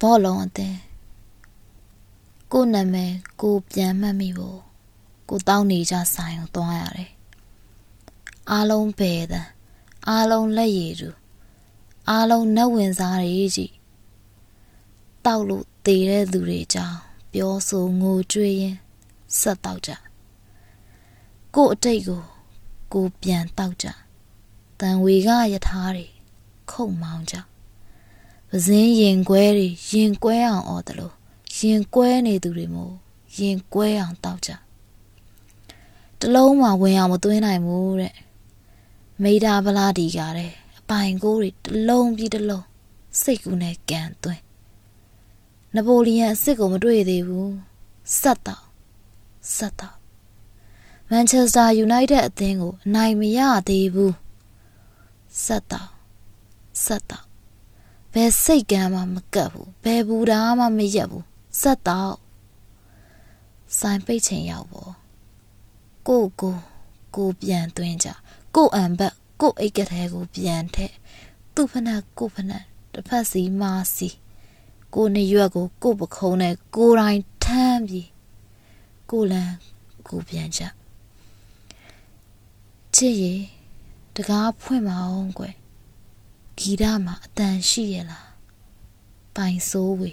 ဘောလုံးအတင်းကိုနာမည်ကိုပြန်မှတ်မိဖို့ကိုတောင်းနေကြဆိုင်ကိုသွားရတယ်အားလုံးပဲတဲ့အားလုံးလက်ရည်သူအားလုံးနှက်ဝင်စားတွေကြီးတောက်လို့တည်တဲ့သူတွေကြောင့်ပြောဆိုငိုကြွေးရင်ဆက်တောက်ကြကို့အတိတ်ကိုကိုပြန်တောက်ကြတန်ဝေကယထာတွေခုတ်မောင်းကြ ပဇင်းရင်ကွဲတွေရင်ကွဲအောင်អော်တယ်လို့ရင်ကွဲနေသူတွေမို့ရင်ကွဲအောင်တောက်ကြတလုံးမှဝင်အောင်မသွင်းနိုင်ဘူးတဲ့မိသားဗလာဒီကတဲ့အပိုင်ကိုတွေတလုံးပြီးတလုံးစိတ်ကူးနဲ့ကန်သွင်းနပိုလီယန်အစ်စ်ကိုမတွေ့သေးဘူးဆက်တော့ဆက်တော့မန်ချက်စတာယူနိုက်တက်အသင်းကိုအနိုင်မရသေးဘူးဆက်တော့ဆက်တော့ ဘယ်စိတ်ကမ်းမှမကပ်ဘူးဘယ်ဘူးတာမှမရက်ဘူးဆက်တော့ဆိုင်ပိတ်ချင်ရောက်ပေါ့ကိုကိုကိုပြန်သွင်းကြကိုအံဘက်ကိုအိတ်ကထဲကိုပြန်ထက်သူ့ဖနက်ကိုဖနက်တစ်ဖက်စီမာစီကိုနေရွက်ကိုကိုပခုံးနဲ့ကိုတိုင်းထမ်းပြီးကိုလန်ကိုပြန်ကြချစ်ရီတကားဖွင့်မအောင်ကွယ် ဂီတမှာအတန်ရှိရလားပိုင်ဆိုးဝေ